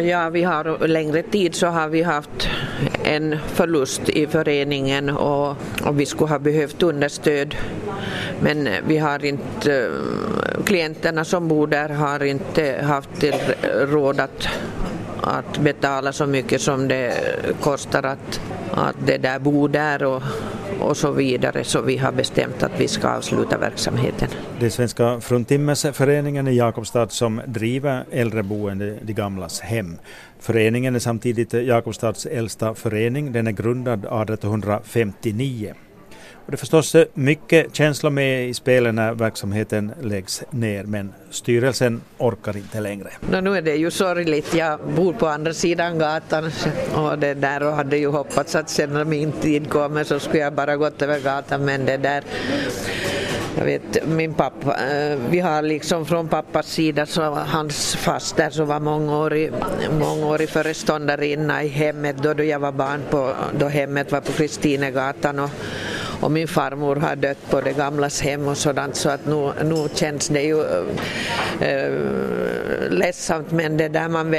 ja, vi har längre tid så har vi haft en förlust i föreningen och, och vi skulle ha behövt understöd. Men vi har inte, klienterna som bor där har inte haft råd att, att betala så mycket som det kostar att, att det där bo där och, och så vidare så vi har bestämt att vi ska avsluta verksamheten. Det är Svenska fruntimmersföreningen i Jakobstad som driver äldreboende De gamlas hem. Föreningen är samtidigt Jakobstads äldsta förening. Den är grundad 1859. Och det är förstås eh, mycket känslor med i spelet när verksamheten läggs ner men styrelsen orkar inte längre. No, nu är det ju sorgligt. Jag bor på andra sidan gatan och det där och hade ju hoppats att sen när min tid kommer så skulle jag bara gått över gatan men det där jag vet, min pappa, eh, vi har liksom från pappas sida så hans faster som var mångårig, mångårig föreståndarinna i hemmet då, då jag var barn på, då hemmet var på Kristinegatan och och min farmor har dött på det gamlas hem och sådant så att nu, nu känns det ju äh, ledsamt men det där man,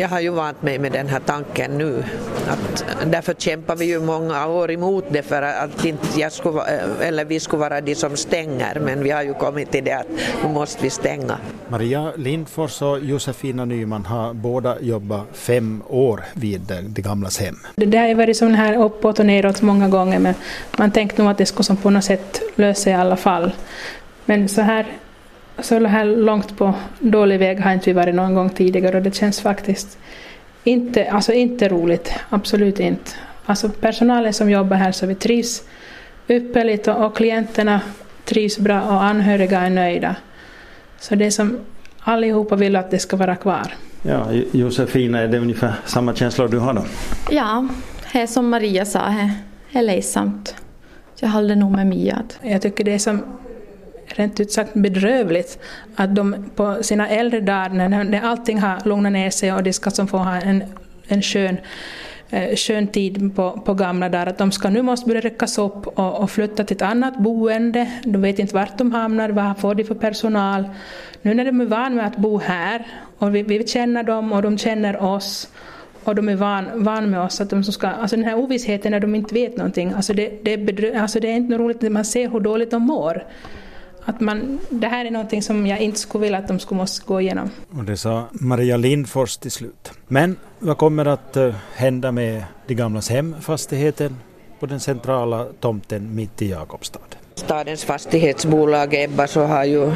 jag har ju vant mig med den här tanken nu. Att, därför kämpar vi ju många år emot det för att inte jag skulle, eller vi skulle vara de som stänger men vi har ju kommit till det att nu måste vi stänga. Maria Lindfors och Josefina Nyman har båda jobbat fem år vid det gamlas hem. Det har varit som här uppåt och neråt många gånger men man tänkte det skulle som på något sätt lösa i alla fall. Men så här, så här långt på dålig väg har inte vi varit någon gång tidigare och det känns faktiskt inte, alltså inte roligt, absolut inte. Alltså personalen som jobbar här så vi trivs ypperligt och, och klienterna trivs bra och anhöriga är nöjda. Så det är som allihopa vill att det ska vara kvar. Ja, Josefina, är det ungefär samma känslor du har då? Ja, det är som Maria sa, det är ledsamt. Jag håller nog med Mia. Jag tycker det är som rent ut sagt bedrövligt att de på sina äldre dagar när allting har lugnat ner sig och de ska som få ha en, en skön eh, skön tid på, på gamla dagar, att de ska nu måste börja ryckas upp och, och flytta till ett annat boende. De vet inte vart de hamnar, vad får de för personal. Nu när de är vana med att bo här och vi, vi känner dem och de känner oss och de är van, van med oss. Att de ska, alltså den här ovissheten när de inte vet någonting, alltså det, det, är, alltså det är inte roligt när man ser hur dåligt de mår. Att man, det här är någonting som jag inte skulle vilja att de skulle måste gå igenom. Och det sa Maria Lindfors till slut. Men vad kommer att uh, hända med de gamlas hemfastigheten på den centrala tomten mitt i Jakobstad? Stadens fastighetsbolag Ebba så har ju,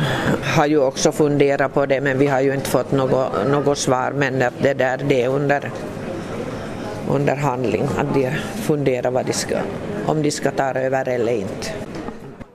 har ju också funderat på det men vi har ju inte fått något, något svar men det där det är under under handling, att de funderar vad de ska, om de ska ta över eller inte.